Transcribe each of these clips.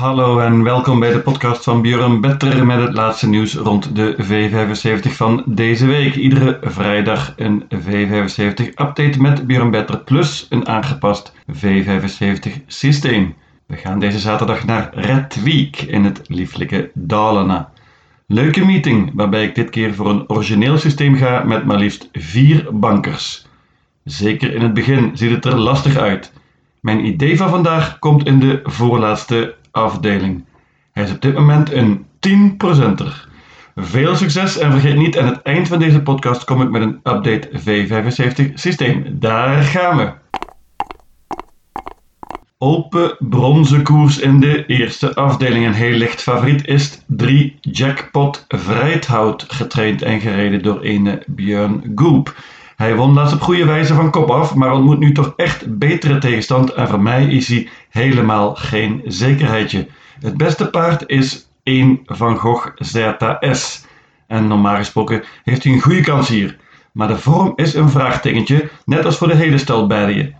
Hallo en welkom bij de podcast van Björn Better met het laatste nieuws rond de V75 van deze week. Iedere vrijdag een V75 update met Björn Better plus een aangepast V75 systeem. We gaan deze zaterdag naar Redweek in het lieflijke Dalarna. Leuke meeting waarbij ik dit keer voor een origineel systeem ga met maar liefst vier bankers. Zeker in het begin ziet het er lastig uit. Mijn idee van vandaag komt in de voorlaatste afdeling. Hij is op dit moment een 10%er. Veel succes en vergeet niet, aan het eind van deze podcast kom ik met een update V75 systeem. Daar gaan we! Open bronzen koers in de eerste afdeling. Een heel licht favoriet is 3 Jackpot Vrijthout, getraind en gereden door ene Björn Goop. Hij won laatst op goede wijze van kop af, maar ontmoet nu toch echt betere tegenstand en voor mij is hij helemaal geen zekerheidje. Het beste paard is 1 Van Gogh ZS. En normaal gesproken heeft hij een goede kans hier. Maar de vorm is een vraagtekentje, net als voor de hele stel je.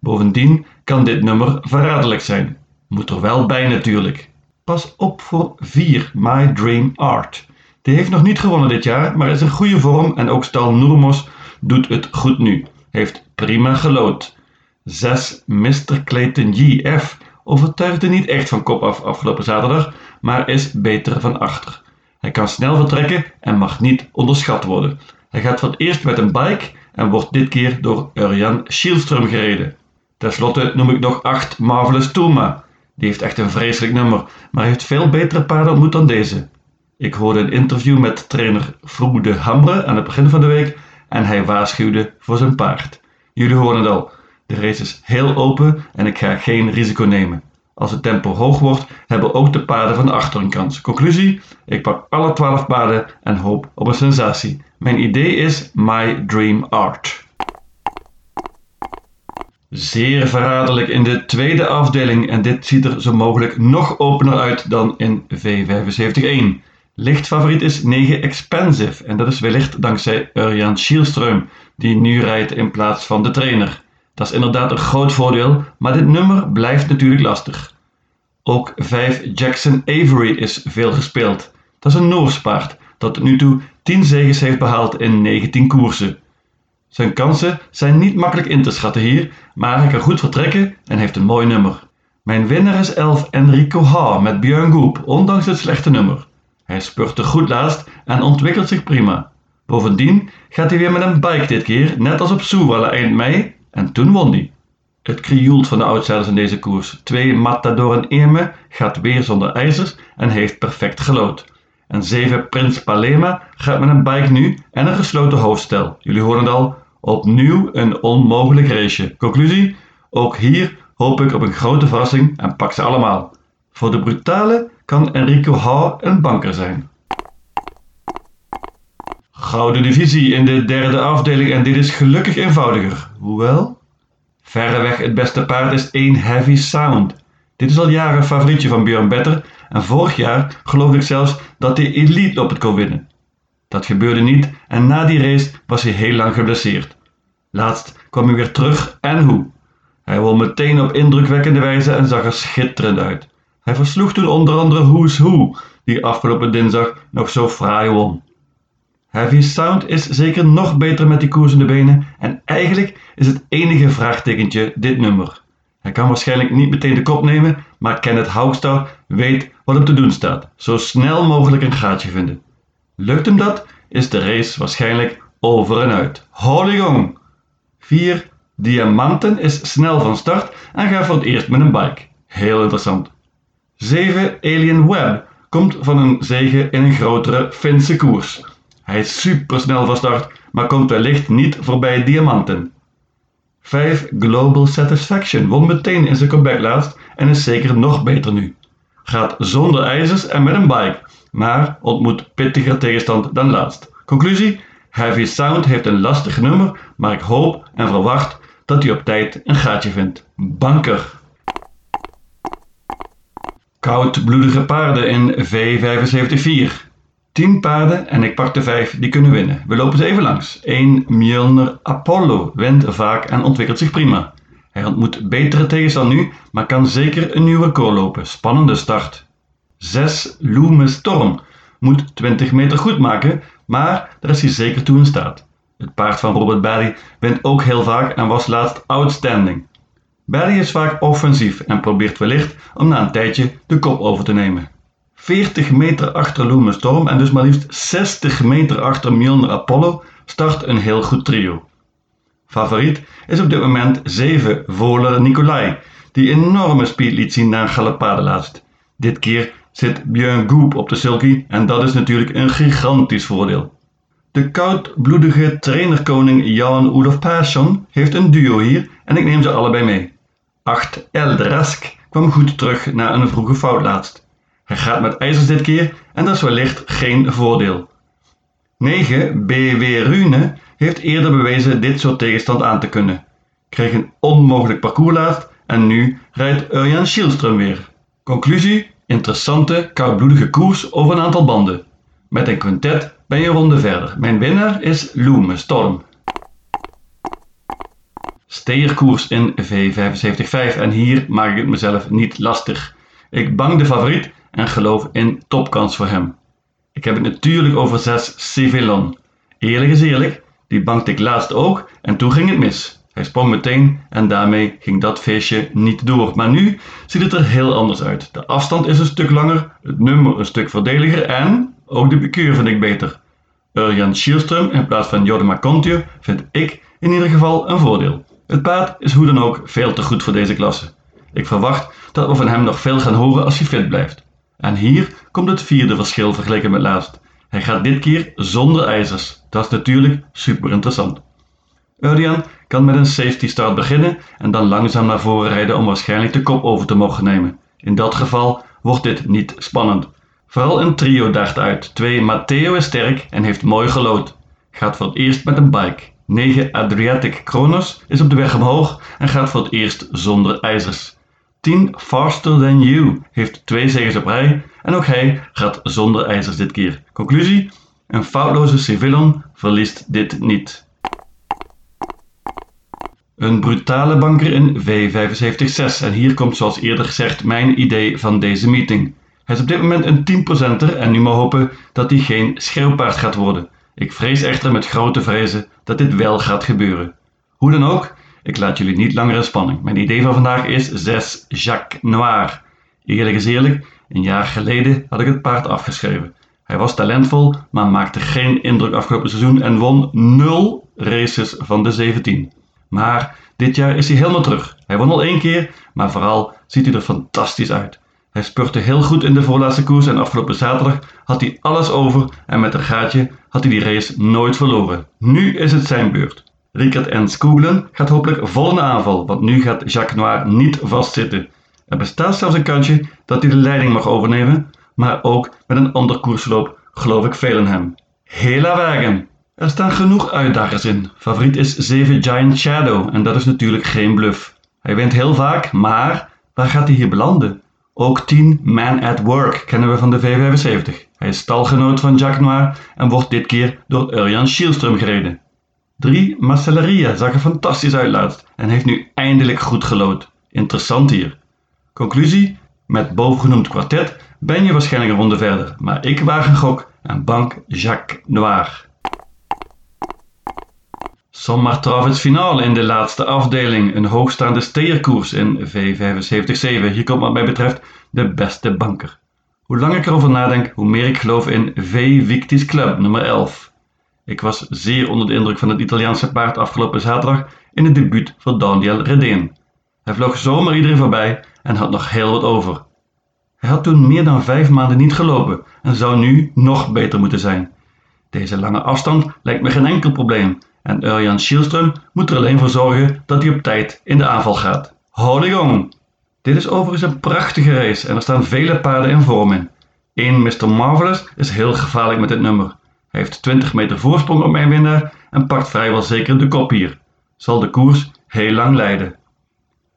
Bovendien kan dit nummer verraderlijk zijn. Moet er wel bij natuurlijk. Pas op voor 4 My Dream Art. Die heeft nog niet gewonnen dit jaar, maar is in goede vorm en ook stal Noormos doet het goed nu. Heeft prima gelood. 6 Mr. Clayton GF overtuigde niet echt van kop af afgelopen zaterdag, maar is beter van achter. Hij kan snel vertrekken en mag niet onderschat worden. Hij gaat voor het eerst met een bike en wordt dit keer door Urjan Schielström gereden. Ten slotte noem ik nog 8 Marvelous Touma. Die heeft echt een vreselijk nummer, maar heeft veel betere paarden ontmoet dan deze. Ik hoorde een interview met trainer Froede Hamre aan het begin van de week en hij waarschuwde voor zijn paard. Jullie horen het al, de race is heel open en ik ga geen risico nemen. Als het tempo hoog wordt, hebben ook de paarden van achter een kans. Conclusie: ik pak alle 12 paarden en hoop op een sensatie. Mijn idee is My Dream Art. Zeer verraderlijk in de tweede afdeling en dit ziet er zo mogelijk nog opener uit dan in V75-1. Lichtfavoriet is 9 Expensive en dat is wellicht dankzij Urjan Schielström, die nu rijdt in plaats van de trainer. Dat is inderdaad een groot voordeel, maar dit nummer blijft natuurlijk lastig. Ook 5 Jackson Avery is veel gespeeld. Dat is een Noors paard dat tot nu toe 10 zegens heeft behaald in 19 koersen. Zijn kansen zijn niet makkelijk in te schatten hier, maar hij kan goed vertrekken en heeft een mooi nummer. Mijn winnaar is 11 Enrico Ha met Björn Goop, ondanks het slechte nummer. Hij spurte goed laatst en ontwikkelt zich prima. Bovendien gaat hij weer met een bike dit keer, net als op Soewalla eind mei, en toen won hij. Het krioelt van de outsiders in deze koers. Twee Matador en Eme gaat weer zonder ijzers en heeft perfect gelood. En 7 Prins Palema gaat met een bike nu en een gesloten hoofdstel. Jullie horen het al, opnieuw een onmogelijk raceje. Conclusie? Ook hier hoop ik op een grote verrassing en pak ze allemaal. Voor de brutale kan Enrico Ha een banker zijn. Gouden divisie in de derde afdeling en dit is gelukkig eenvoudiger. Hoewel? Verreweg het beste paard is 1 Heavy Sound. Dit is al jaren favorietje van Björn Better en vorig jaar geloofde ik zelfs dat hij Elite op het kon winnen. Dat gebeurde niet en na die race was hij heel lang geblesseerd. Laatst kwam hij weer terug en hoe? Hij won meteen op indrukwekkende wijze en zag er schitterend uit. Hij versloeg toen onder andere Who's Who, die afgelopen dinsdag nog zo fraai won. Heavy Sound is zeker nog beter met die koers in de benen en eigenlijk is het enige vraagtekentje dit nummer. Hij kan waarschijnlijk niet meteen de kop nemen, maar Kenneth Hougstad weet wat hem te doen staat. Zo snel mogelijk een gaatje vinden. Lukt hem dat, is de race waarschijnlijk over en uit. Holy gong! 4. Diamanten is snel van start en gaat voor het eerst met een bike. Heel interessant. 7. Alien Web komt van een zege in een grotere Finse koers. Hij is supersnel van start, maar komt wellicht niet voorbij Diamanten. 5. Global Satisfaction won meteen in zijn comeback laatst en is zeker nog beter nu. Gaat zonder ijzers en met een bike, maar ontmoet pittiger tegenstand dan laatst. Conclusie? Heavy Sound heeft een lastig nummer, maar ik hoop en verwacht dat hij op tijd een gaatje vindt. Banker! Koudbloedige paarden in V75-4. 10 paarden en ik pak de 5 die kunnen winnen. We lopen ze even langs. 1 Mjölner Apollo wint vaak en ontwikkelt zich prima. Hij ontmoet betere tegenstand nu, maar kan zeker een nieuwe record lopen. Spannende start. 6 Loome Storm moet 20 meter goed maken, maar daar is hij zeker toe in staat. Het paard van Robert Barry wint ook heel vaak en was laatst outstanding. Barry is vaak offensief en probeert wellicht om na een tijdje de kop over te nemen. 40 meter achter Loome Storm en dus maar liefst 60 meter achter Mjolnir Apollo start een heel goed trio. Favoriet is op dit moment 7 Voler Nicolai, die enorme speed liet zien na een galopade laatst. Dit keer zit Björn Goop op de sulky en dat is natuurlijk een gigantisch voordeel. De koudbloedige trainerkoning Jan Olof Persson heeft een duo hier en ik neem ze allebei mee. 8 Eldrask kwam goed terug na een vroege fout laatst. Hij gaat met ijzers dit keer en dat is wellicht geen voordeel. 9 BW Rune heeft eerder bewezen dit soort tegenstand aan te kunnen. Kreeg een onmogelijk parcours laatst en nu rijdt Urjan Schielström weer. Conclusie: interessante, koudbloedige koers over een aantal banden. Met een quintet ben je ronde verder. Mijn winnaar is Loome Storm. Steerkoers in V75.5 en hier maak ik het mezelf niet lastig. Ik bang de favoriet en geloof in topkans voor hem. Ik heb het natuurlijk over 6 Civillon. Eerlijk is eerlijk, die bankte ik laatst ook en toen ging het mis. Hij sprong meteen en daarmee ging dat feestje niet door. Maar nu ziet het er heel anders uit. De afstand is een stuk langer, het nummer een stuk voordeliger en ook de bekeur vind ik beter. Urjan Schielström in plaats van Jodema Kontje vind ik in ieder geval een voordeel. Het paard is hoe dan ook veel te goed voor deze klasse. Ik verwacht dat we van hem nog veel gaan horen als hij fit blijft. En hier komt het vierde verschil vergeleken met laatst. Hij gaat dit keer zonder ijzers. Dat is natuurlijk super interessant. Urjan kan met een safety start beginnen en dan langzaam naar voren rijden om waarschijnlijk de kop over te mogen nemen. In dat geval wordt dit niet spannend. Vooral een trio daagt uit. 2 Matteo is sterk en heeft mooi gelood. Gaat voor het eerst met een bike. 9 Adriatic Kronos is op de weg omhoog en gaat voor het eerst zonder ijzers. 10 Faster Than You heeft twee zegens op rij en ook hij gaat zonder ijzers dit keer. Conclusie? Een foutloze Civillon verliest dit niet. Een brutale banker in V75-6 en hier komt zoals eerder gezegd mijn idee van deze meeting. Hij is op dit moment een 10%er en nu maar hopen dat hij geen schreeuwpaard gaat worden. Ik vrees echter met grote vrezen dat dit wel gaat gebeuren. Hoe dan ook, ik laat jullie niet langer in spanning. Mijn idee van vandaag is 6 Jacques Noir. Eerlijk is eerlijk, een jaar geleden had ik het paard afgeschreven. Hij was talentvol, maar maakte geen indruk afgelopen seizoen en won 0 races van de 17. Maar dit jaar is hij helemaal terug. Hij won al één keer, maar vooral ziet hij er fantastisch uit. Hij spurte heel goed in de voorlaatste koers en afgelopen zaterdag had hij alles over en met een gaatje had hij die race nooit verloren. Nu is het zijn beurt. Rickert en Skooglen gaat hopelijk vol in aanval, want nu gaat Jacques Noir niet vastzitten. Er bestaat zelfs een kantje dat hij de leiding mag overnemen, maar ook met een ander koersloop geloof ik veel in hem. Hela wagen! Er staan genoeg uitdagers in. Favoriet is 7 Giant Shadow en dat is natuurlijk geen bluff. Hij wint heel vaak, maar waar gaat hij hier belanden? Ook 10 Man at Work kennen we van de V75. Hij is stalgenoot van Jack Noir en wordt dit keer door Urjan Schielström gereden. 3 Marcelleria zag er fantastisch uit laatst en heeft nu eindelijk goed gelood. Interessant hier. Conclusie? Met bovengenoemd kwartet ben je waarschijnlijk een ronde verder, maar ik waag een gok en bank Jacques Noir. Sommar Travets finale in de laatste afdeling. Een hoogstaande steerkoers in V75-7. Hier komt wat mij betreft de beste banker. Hoe langer ik erover nadenk, hoe meer ik geloof in V Victis Club nummer 11. Ik was zeer onder de indruk van het Italiaanse paard afgelopen zaterdag in het debuut voor Daniel Redeen. Hij vloog zomaar iedereen voorbij en had nog heel wat over. Hij had toen meer dan vijf maanden niet gelopen en zou nu nog beter moeten zijn. Deze lange afstand lijkt me geen enkel probleem en Urjan Schielström moet er alleen voor zorgen dat hij op tijd in de aanval gaat. Holy gong! Dit is overigens een prachtige race en er staan vele paarden in vorm in. Eén Mr. Marvelous is heel gevaarlijk met dit nummer. Hij heeft 20 meter voorsprong op mijn winnaar en pakt vrijwel zeker de kop hier. Zal de koers heel lang leiden.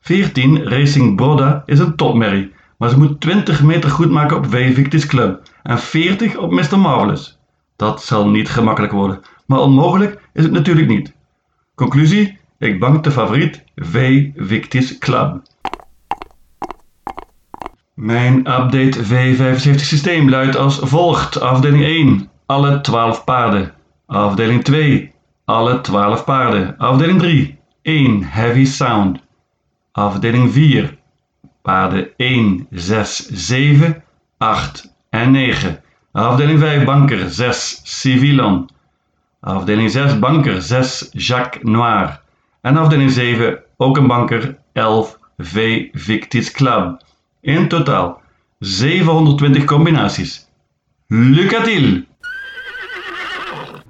14 Racing Broda is een topmerrie, maar ze moet 20 meter goed maken op V Victis Club en 40 op Mr. Marvelous. Dat zal niet gemakkelijk worden, maar onmogelijk is het natuurlijk niet. Conclusie: Ik bank de favoriet V Victis Club. Mijn update V75 systeem luidt als volgt. Afdeling 1, alle 12 paarden. Afdeling 2, alle 12 paarden. Afdeling 3, 1 Heavy Sound. Afdeling 4, paarden 1, 6, 7, 8 en 9. Afdeling 5 banker 6 Civilon. Afdeling 6 banker 6 Jacques Noir. En afdeling 7 ook een banker 11 V Victis Club. In totaal 720 combinaties. Lucatiel!